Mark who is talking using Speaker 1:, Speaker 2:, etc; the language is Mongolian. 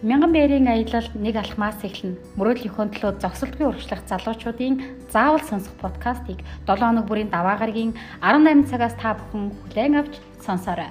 Speaker 1: Мянган бэрийн аялал нэг алхмаас эхэлнэ. Мөрөөдлийн төлөө зогсолтгүй урагшлах залуучуудын заавал сонсох подкастыг 7 хоног бүрийн даваа гарагийн 18 цагаас та бүхэн хүлээн авч сонсоорой.